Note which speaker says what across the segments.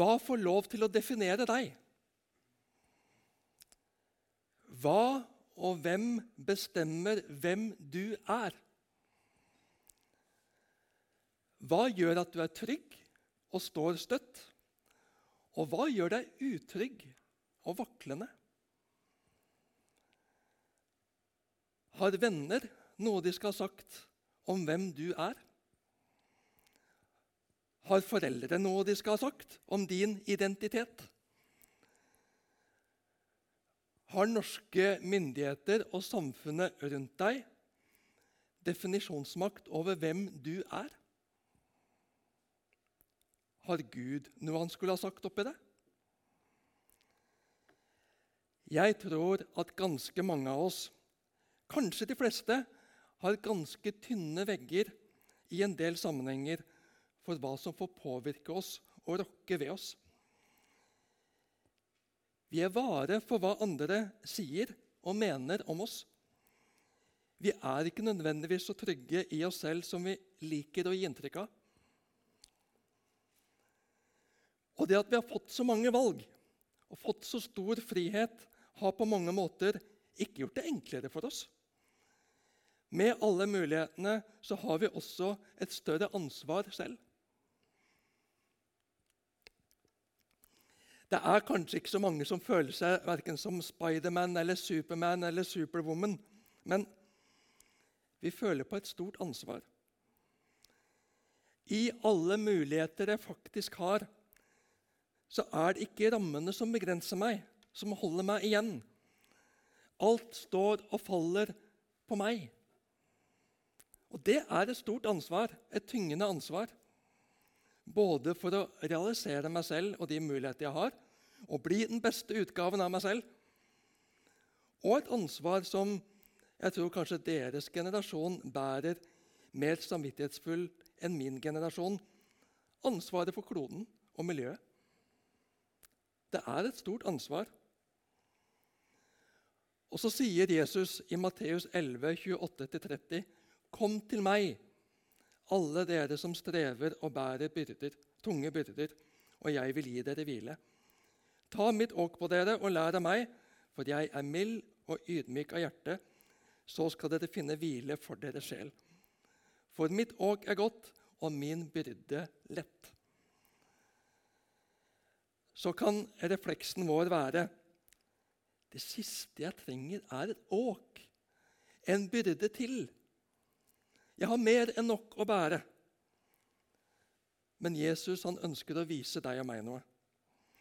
Speaker 1: Hva får lov til å definere deg? Hva og hvem bestemmer hvem du er? Hva gjør at du er trygg og står støtt? Og hva gjør deg utrygg og vaklende? Har venner noe de skal ha sagt om hvem du er? Har foreldre noe de skal ha sagt om din identitet? Har norske myndigheter og samfunnet rundt deg definisjonsmakt over hvem du er? Har Gud noe han skulle ha sagt oppi det? Jeg tror at ganske mange av oss, kanskje de fleste, har ganske tynne vegger i en del sammenhenger for hva som får påvirke oss og rokke ved oss. Vi er vare for hva andre sier og mener om oss. Vi er ikke nødvendigvis så trygge i oss selv som vi liker å gi inntrykk av. Og det at vi har fått så mange valg og fått så stor frihet, har på mange måter ikke gjort det enklere for oss. Med alle mulighetene så har vi også et større ansvar selv. Det er kanskje ikke så mange som føler seg verken som Spiderman eller Superman eller Superwoman, men vi føler på et stort ansvar. I alle muligheter jeg faktisk har, så er det ikke rammene som begrenser meg, som holder meg igjen. Alt står og faller på meg. Og det er et stort ansvar, et tyngende ansvar. Både for å realisere meg selv og de muligheter jeg har, og bli den beste utgaven av meg selv. Og et ansvar som jeg tror kanskje deres generasjon bærer mer samvittighetsfull enn min generasjon. Ansvaret for kloden og miljøet. Det er et stort ansvar. Og så sier Jesus i Matteus 11, 28-30.: Kom til meg, alle dere som strever og bærer byrder, tunge byrder, og jeg vil gi dere hvile. Ta mitt åk på dere og lær av meg, for jeg er mild og ydmyk av hjerte. Så skal dere finne hvile for deres sjel. For mitt åk er godt, og min byrde lett. Så kan refleksen vår være det siste jeg trenger, er et åk, en byrde til. Jeg har mer enn nok å bære. Men Jesus han ønsker å vise deg og meg noe.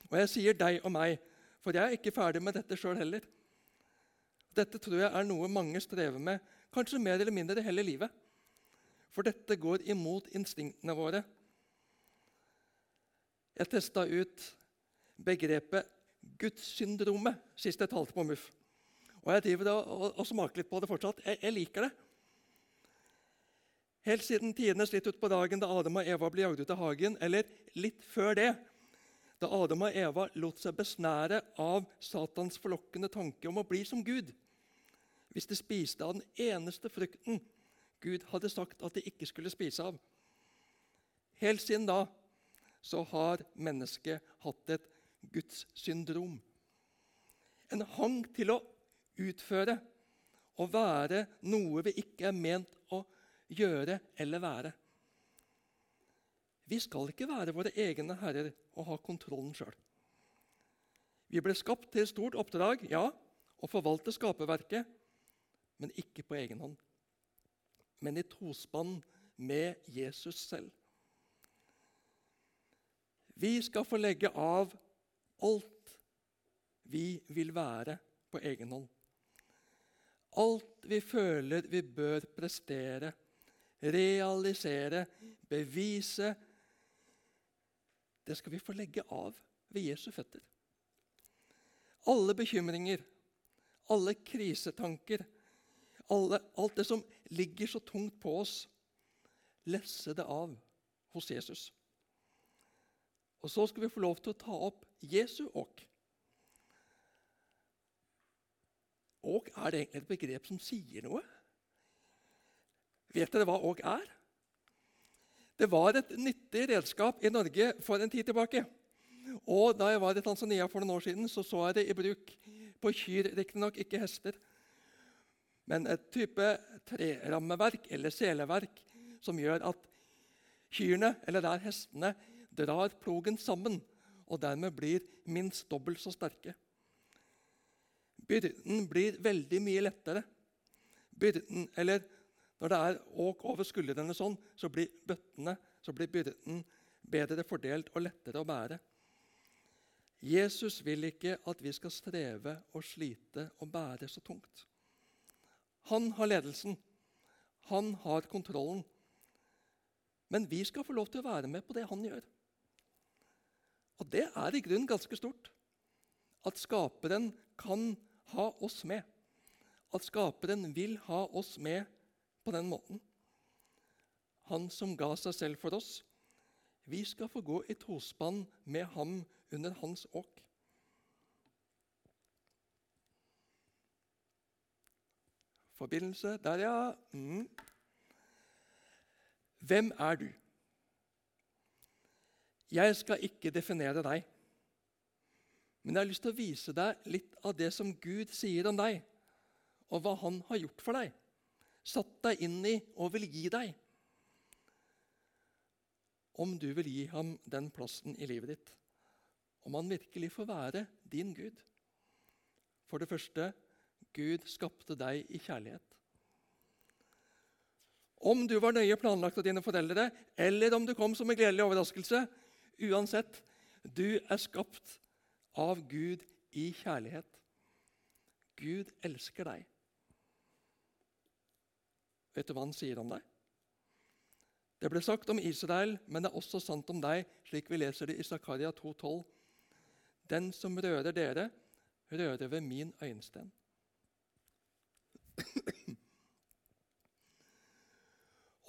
Speaker 1: Og jeg sier deg og meg, for jeg er ikke ferdig med dette sjøl heller. Dette tror jeg er noe mange strever med, kanskje mer eller mindre hele livet. For dette går imot instinktene våre. Jeg testa ut begrepet Gudssyndromet sist jeg talte på MUF. Og jeg driver og, og, og, smaker litt på det fortsatt. Jeg, jeg liker det. Helt siden tidene slitt ut på dagen da Adam og Eva ble jagd ut av hagen, eller litt før det, da Adam og Eva lot seg besnære av Satans forlokkende tanke om å bli som Gud hvis de spiste av den eneste frukten Gud hadde sagt at de ikke skulle spise av. Helt siden da så har mennesket hatt et Guds syndrom. En hang til å utføre og være noe vi ikke er ment å gjøre eller være. Vi skal ikke være våre egne herrer og ha kontrollen sjøl. Vi ble skapt til et stort oppdrag, ja, å forvalte skaperverket, men ikke på egen hånd. Men i tospann med Jesus selv. Vi skal få legge av alt vi vil være på egen hånd. Alt vi føler vi bør prestere, realisere, bevise, det skal vi få legge av ved Jesu føtter. Alle bekymringer, alle krisetanker, alle, alt det som ligger så tungt på oss, lesse det av hos Jesus. Og så skal vi få lov til å ta opp Jesu åk. Åk er det egentlig et begrep som sier noe? Vet dere hva åk er? Det var et nyttig redskap i Norge for en tid tilbake. Og Da jeg var i Tanzania for noen år siden, så så jeg det i bruk på kyr, riktignok ikke hester. Men et type trerammeverk eller seleverk som gjør at kyrne, eller der hestene, drar plogen sammen og dermed blir minst dobbelt så sterke. Byrden blir veldig mye lettere. Byrden, eller Når det er åk over skuldrene sånn, så blir bøttene, så blir byrden bedre fordelt og lettere å bære. Jesus vil ikke at vi skal streve og slite og bære så tungt. Han har ledelsen. Han har kontrollen. Men vi skal få lov til å være med på det han gjør. Og det er i grunnen ganske stort. At Skaperen kan ha oss med. At Skaperen vil ha oss med på den måten. Han som ga seg selv for oss. Vi skal få gå i tospann med ham under hans åk. Forbindelse der, ja. Mm. Hvem er du? Jeg skal ikke definere deg, men jeg har lyst til å vise deg litt av det som Gud sier om deg, og hva Han har gjort for deg, satt deg inn i og vil gi deg. Om du vil gi ham den plassen i livet ditt, om han virkelig får være din Gud. For det første Gud skapte deg i kjærlighet. Om du var nøye planlagt av dine foreldre, eller om du kom som en gledelig overraskelse, Uansett, du er skapt av Gud i kjærlighet. Gud elsker deg. Vet du hva han sier om deg? Det ble sagt om Israel, men det er også sant om deg, slik vi leser det i Zakaria 2,12. Den som rører dere, rører ved min øyensten.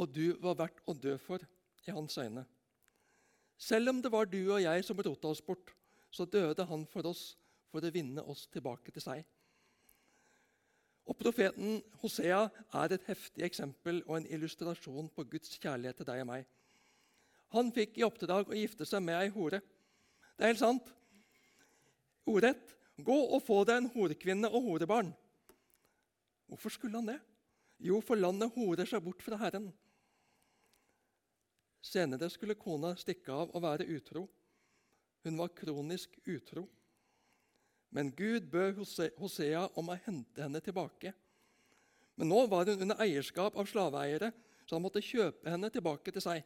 Speaker 1: Og du var verdt å dø for i hans øyne. Selv om det var du og jeg som rota oss bort, så døde han for oss for å vinne oss tilbake til seg. Og Profeten Hosea er et heftig eksempel og en illustrasjon på Guds kjærlighet til deg og meg. Han fikk i oppdrag å gifte seg med ei hore. Det er helt sant. Ordrett. Gå og få deg en horekvinne og horebarn. Hvorfor skulle han det? Jo, for landet horer seg bort fra Herren. Senere skulle kona stikke av og være utro. Hun var kronisk utro. Men Gud bød Hosea om å hente henne tilbake. Men nå var hun under eierskap av slaveeiere, så han måtte kjøpe henne tilbake til seg.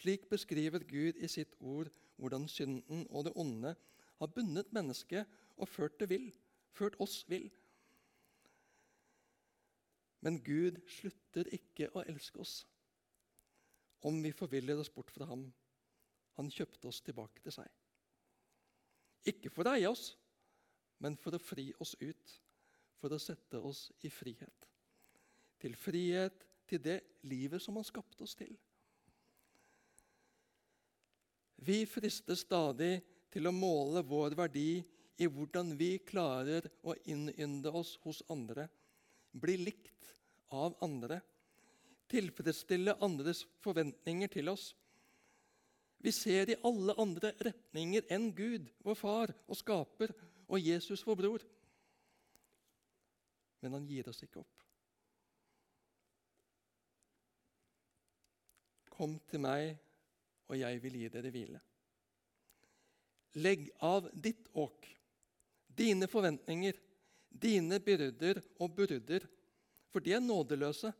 Speaker 1: Slik beskriver Gud i sitt ord hvordan synden og det onde har bundet mennesket og ført det vill, ført oss vill. Men Gud slutter ikke å elske oss om vi forviller oss bort fra ham. Han kjøpte oss tilbake til seg. Ikke for å eie oss, men for å fri oss ut, for å sette oss i frihet. Til frihet til det livet som han skapte oss til. Vi frister stadig til å måle vår verdi i hvordan vi klarer å innynde oss hos andre, bli likt av andre tilfredsstille andres forventninger til oss. Vi ser i alle andre retninger enn Gud, vår far og skaper, og Jesus, vår bror. Men han gir oss ikke opp. Kom til meg, og jeg vil gi dere hvile. Legg av ditt åk, dine forventninger, dine byrder og byrder, for de er nådeløse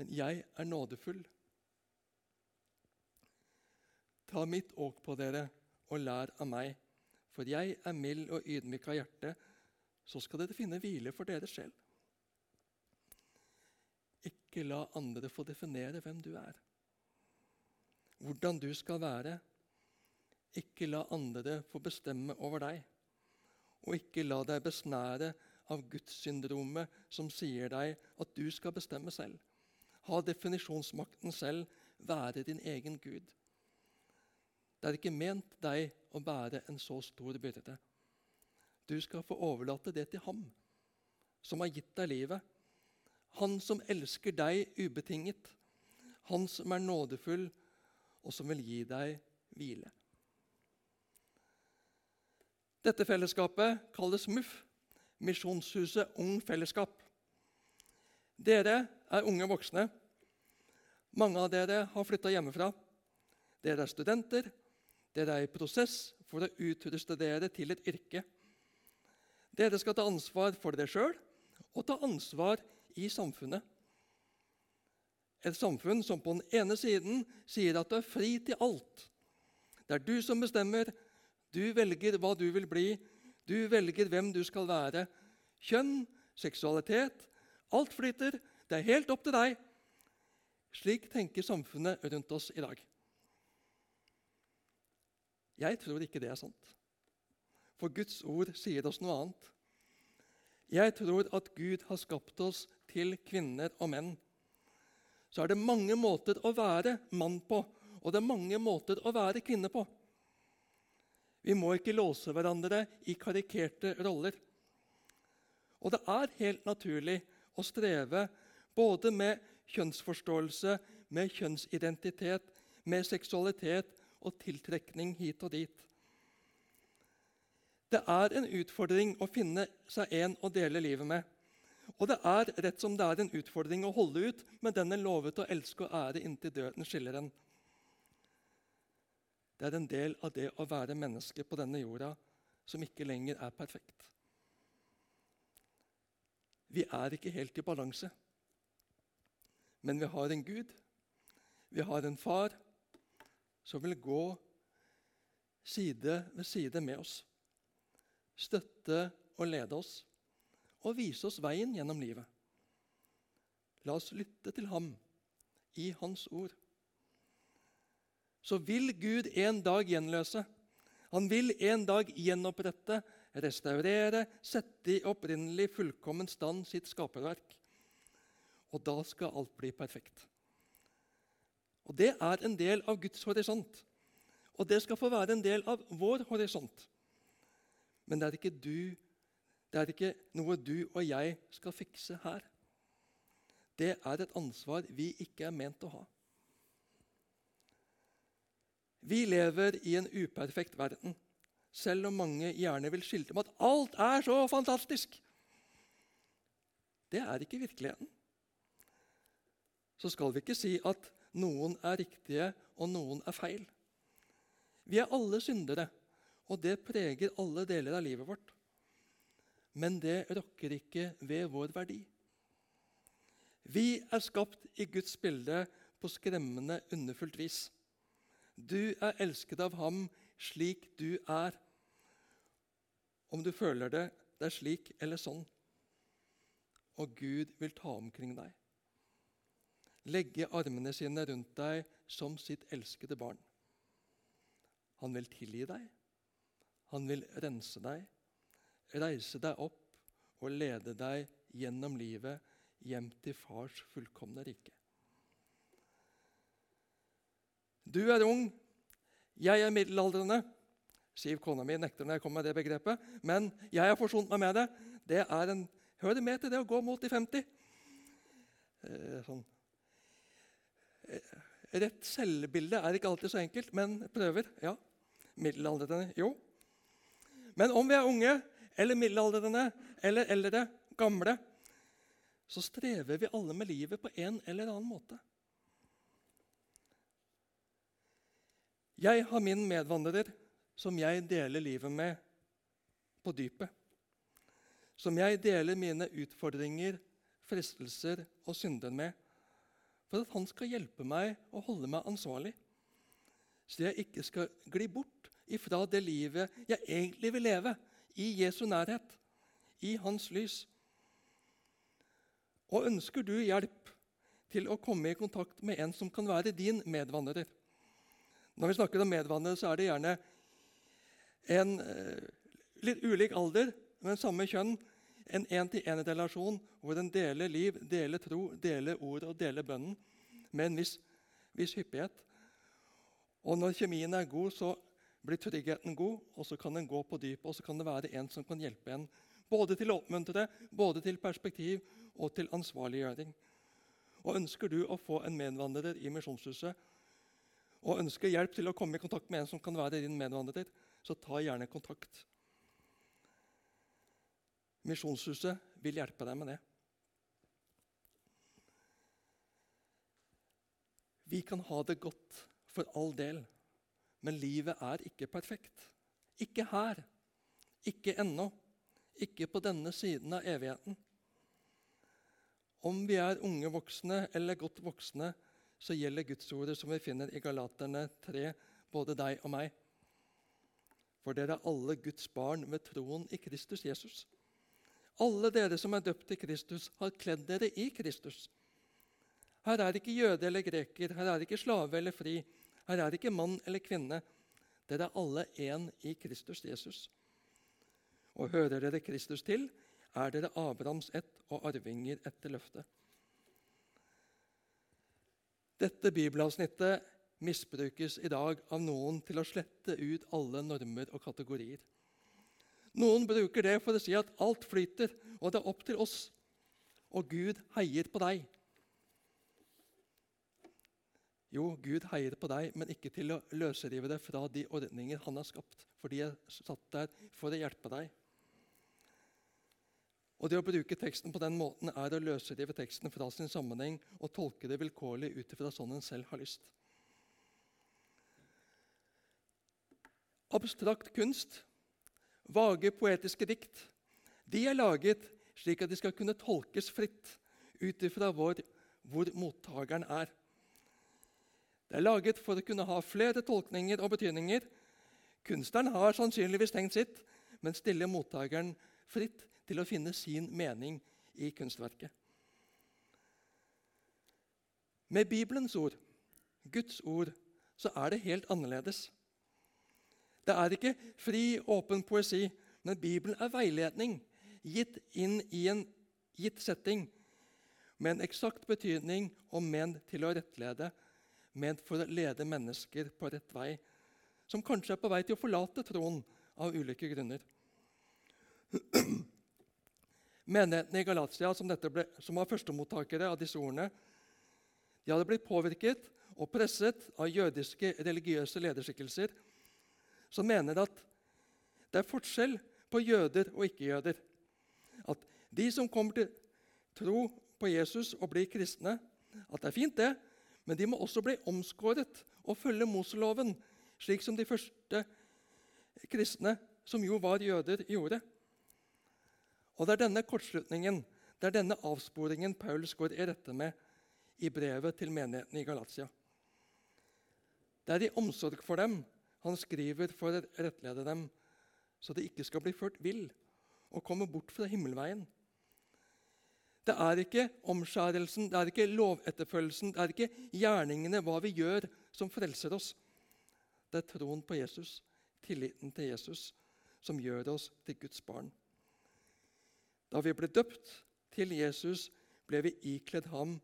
Speaker 1: men jeg er nådefull. Ta mitt åk på dere og lær av meg, for jeg er mild og ydmyk av hjerte, så skal dere finne hvile for dere selv. Ikke la andre få definere hvem du er, hvordan du skal være. Ikke la andre få bestemme over deg, og ikke la deg besnære av Guds-syndromet som sier deg at du skal bestemme selv ha definisjonsmakten selv, være din egen Gud. Det er ikke ment deg å bære en så stor byrde. Du skal få overlate det til ham som har gitt deg livet. Han som elsker deg ubetinget. Han som er nådefull, og som vil gi deg hvile. Dette fellesskapet kalles MUF, Misjonshuset Ung Fellesskap. Dere er unge voksne. Mange av dere har flytta hjemmefra. Dere er studenter. Dere er i prosess for å utruste dere til et yrke. Dere skal ta ansvar for dere sjøl og ta ansvar i samfunnet. Et samfunn som på den ene siden sier at du er fri til alt. Det er du som bestemmer. Du velger hva du vil bli. Du velger hvem du skal være. Kjønn, seksualitet Alt flyter. Det er helt opp til deg. Slik tenker samfunnet rundt oss i dag. Jeg tror ikke det er sant. For Guds ord sier oss noe annet. Jeg tror at Gud har skapt oss til kvinner og menn så er det mange måter å være mann på, og det er mange måter å være kvinne på. Vi må ikke låse hverandre i karikerte roller. Og det er helt naturlig å streve både med kjønnsforståelse, med kjønnsidentitet, med seksualitet og tiltrekning hit og dit. Det er en utfordring å finne seg en å dele livet med. Og det er rett som det er en utfordring å holde ut med den en lovet å elske og ære inntil døden skiller en. Det er en del av det å være menneske på denne jorda som ikke lenger er perfekt. Vi er ikke helt i balanse. Men vi har en Gud, vi har en far, som vil gå side ved side med oss. Støtte og lede oss og vise oss veien gjennom livet. La oss lytte til ham i hans ord. Så vil Gud en dag gjenløse. Han vil en dag gjenopprette, restaurere, sette i opprinnelig fullkommen stand sitt skaperverk. Og da skal alt bli perfekt. Og Det er en del av Guds horisont. Og det skal få være en del av vår horisont. Men det er ikke du det er ikke noe du og jeg skal fikse her. Det er et ansvar vi ikke er ment å ha. Vi lever i en uperfekt verden, selv om mange gjerne vil skilte med at alt er så fantastisk. Det er ikke virkeligheten. Så skal vi ikke si at noen er riktige og noen er feil. Vi er alle syndere, og det preger alle deler av livet vårt men det rokker ikke ved vår verdi. Vi er skapt i Guds bilde på skremmende underfullt vis. Du er elsket av ham slik du er. Om du føler det, det er slik eller sånn. Og Gud vil ta omkring deg. Legge armene sine rundt deg som sitt elskede barn. Han vil tilgi deg. Han vil rense deg reise deg opp og lede deg gjennom livet hjem til fars fullkomne rike. Du er ung, jeg er middelaldrende. Siv, kona mi, nekter når jeg kommer med det begrepet. Men jeg har forsont meg med det. Det er en, hører med til det å gå mot de 50. Eh, sånn. Rett selvbilde er ikke alltid så enkelt, men prøver. Ja. Middelaldrende, jo. Men om vi er unge, eller middelaldrende eller eldre, gamle, så strever vi alle med livet på en eller annen måte. Jeg har min medvandrer som jeg deler livet med på dypet. Som jeg deler mine utfordringer, fristelser og synder med. For at han skal hjelpe meg og holde meg ansvarlig. Så jeg ikke skal gli bort ifra det livet jeg egentlig vil leve i Jesu nærhet, i hans lys. Og ønsker du hjelp til å komme i kontakt med en som kan være din medvandrer Når vi snakker om medvandrere, så er det gjerne en eh, litt ulik alder, men samme kjønn. En én-til-én-relasjon hvor en deler liv, deler tro, deler ord og deler bønnen med en viss, viss hyppighet. Og når kjemien er god, så blir tryggheten god, og så kan en gå på dypet. Og så kan det være en som kan hjelpe en både til å oppmuntre, både til perspektiv og til ansvarliggjøring. Og Ønsker du å få en medvandrer i Misjonshuset, og ønsker hjelp til å komme i kontakt med en som kan være din medvandrer, så ta gjerne kontakt. Misjonshuset vil hjelpe deg med det. Vi kan ha det godt for all del, men livet er ikke perfekt. Ikke her. Ikke ennå. Ikke på denne siden av evigheten. Om vi er unge voksne eller godt voksne, så gjelder Gudsordet som vi finner i Galaterne 3, både deg og meg. For dere er alle Guds barn ved troen i Kristus Jesus. Alle dere som er døpt i Kristus, har kledd dere i Kristus. Her er ikke jøde eller greker, her er ikke slave eller fri, her er ikke mann eller kvinne. Dere er alle én i Kristus Jesus. Og hører dere Kristus til, er dere Abrahams ett og arvinger etter løftet. Dette bibelavsnittet misbrukes i dag av noen til å slette ut alle normer og kategorier. Noen bruker det for å si at alt flyter, og det er opp til oss. Og Gud heier på deg. Jo, Gud heier på deg, men ikke til å løsrive deg fra de ordninger han har skapt. For de er satt der for å hjelpe deg. Og Det å bruke teksten på den måten er å løsrive teksten fra sin sammenheng og tolke det vilkårlig ut ifra sånn en selv har lyst. Abstrakt kunst, vage poetiske dikt, de er laget slik at de skal kunne tolkes fritt ut ifra hvor, hvor mottakeren er. Det er laget for å kunne ha flere tolkninger og betydninger. Kunstneren har sannsynligvis tenkt sitt, men stiller mottakeren fritt til å finne sin mening i kunstverket. Med Bibelens ord, Guds ord, så er det helt annerledes. Det er ikke fri, åpen poesi, men Bibelen er veiledning gitt inn i en gitt setting med en eksakt betydning og ment til å rettlede, ment for å lede mennesker på rett vei, som kanskje er på vei til å forlate troen av ulike grunner. Menigheten i Galatia, som, ble, som var førstemottakere av disse ordene, de hadde blitt påvirket og presset av jødiske religiøse lederskikkelser som mener at det er forskjell på jøder og ikke-jøder. At de som kommer til tro på Jesus og blir kristne, at det er fint, det, men de må også bli omskåret og følge Moseloven, slik som de første kristne, som jo var jøder, gjorde. Og Det er denne kortslutningen, det er denne avsporingen Paulus går i rette med i brevet til menigheten i Galatia. Det er i omsorg for dem han skriver for å rettlede dem, så de ikke skal bli ført vill og komme bort fra himmelveien. Det er ikke omskjærelsen, det er ikke lovetterfølgelsen, det er ikke gjerningene, hva vi gjør, som frelser oss. Det er troen på Jesus, tilliten til Jesus, som gjør oss til Guds barn. Da vi ble døpt til Jesus, ble vi ikledd ham,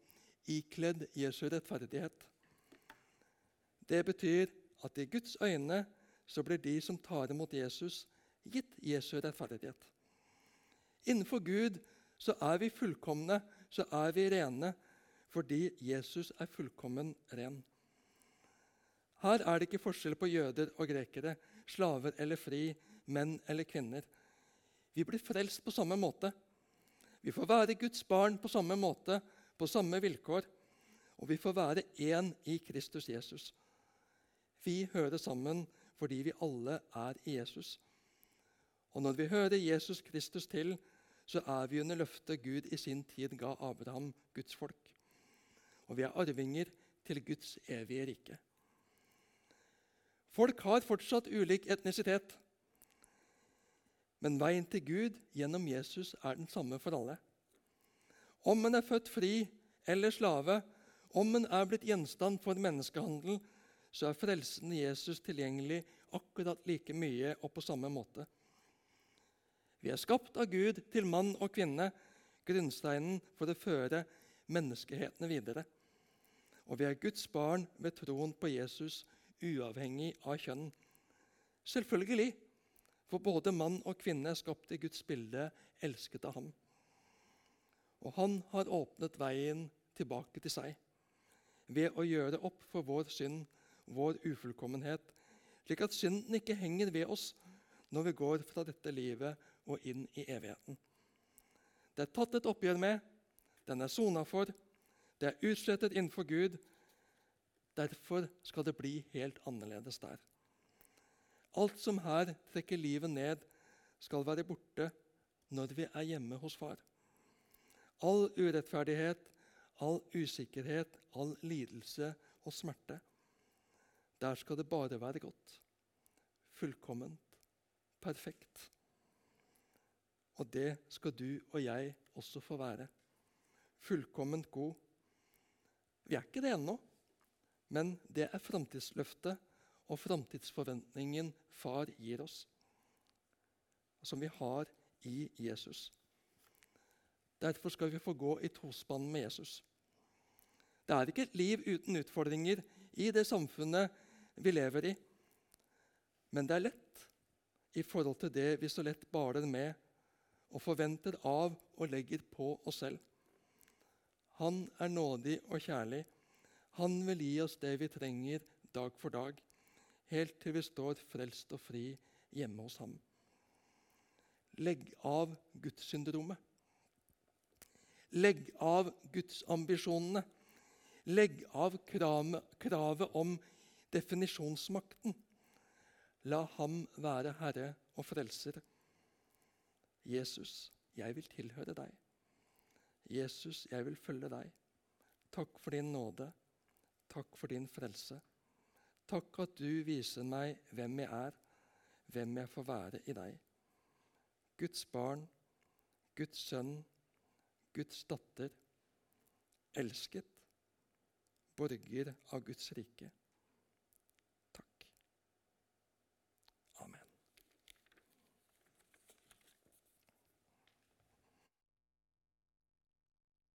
Speaker 1: ikledd Jesu rettferdighet. Det betyr at i Guds øyne så blir de som tar imot Jesus, gitt Jesu rettferdighet. Innenfor Gud så er vi fullkomne, så er vi rene, fordi Jesus er fullkommen ren. Her er det ikke forskjell på jøder og grekere, slaver eller fri, menn eller kvinner. Vi blir frelst på samme måte. Vi får være Guds barn på samme måte, på samme vilkår. Og vi får være én i Kristus Jesus. Vi hører sammen fordi vi alle er Jesus. Og når vi hører Jesus Kristus til, så er vi under løftet Gud i sin tid ga Abraham, Guds folk. Og vi er arvinger til Guds evige rike. Folk har fortsatt ulik etnisitet. Men veien til Gud gjennom Jesus er den samme for alle. Om en er født fri eller slave, om en er blitt gjenstand for menneskehandel, så er frelsen i Jesus tilgjengelig akkurat like mye og på samme måte. Vi er skapt av Gud til mann og kvinne, grunnsteinen for å føre menneskehetene videre. Og vi er Guds barn ved troen på Jesus, uavhengig av kjønn. Selvfølgelig for både mann og kvinne er skapt i Guds bilde, elsket av ham. Og han har åpnet veien tilbake til seg ved å gjøre opp for vår synd vår ufullkommenhet, slik at synden ikke henger ved oss når vi går fra dette livet og inn i evigheten. Det er tatt et oppgjør med, den er sona for, det er utslettet innenfor Gud. Derfor skal det bli helt annerledes der. Alt som her trekker livet ned, skal være borte når vi er hjemme hos far. All urettferdighet, all usikkerhet, all lidelse og smerte. Der skal det bare være godt. Fullkomment. Perfekt. Og det skal du og jeg også få være. Fullkomment god. Vi er ikke det ennå, men det er framtidsløftet og framtidsforventningen far gir oss, som vi har i Jesus. Derfor skal vi få gå i tospann med Jesus. Det er ikke et liv uten utfordringer i det samfunnet vi lever i. Men det er lett i forhold til det vi så lett baler med og forventer av og legger på oss selv. Han er nådig og kjærlig. Han vil gi oss det vi trenger dag for dag, helt til vi står frelst og fri hjemme hos ham. Legg av gudssyndromet. Legg av gudsambisjonene. Legg av kravet om definisjonsmakten. La ham være Herre og Frelser. Jesus, jeg vil tilhøre deg. Jesus, jeg vil følge deg. Takk for din nåde. Takk for din frelse. Takk at du viser meg hvem jeg er, hvem jeg får være i deg. Guds barn, Guds sønn, Guds datter, elsket, borger av Guds rike.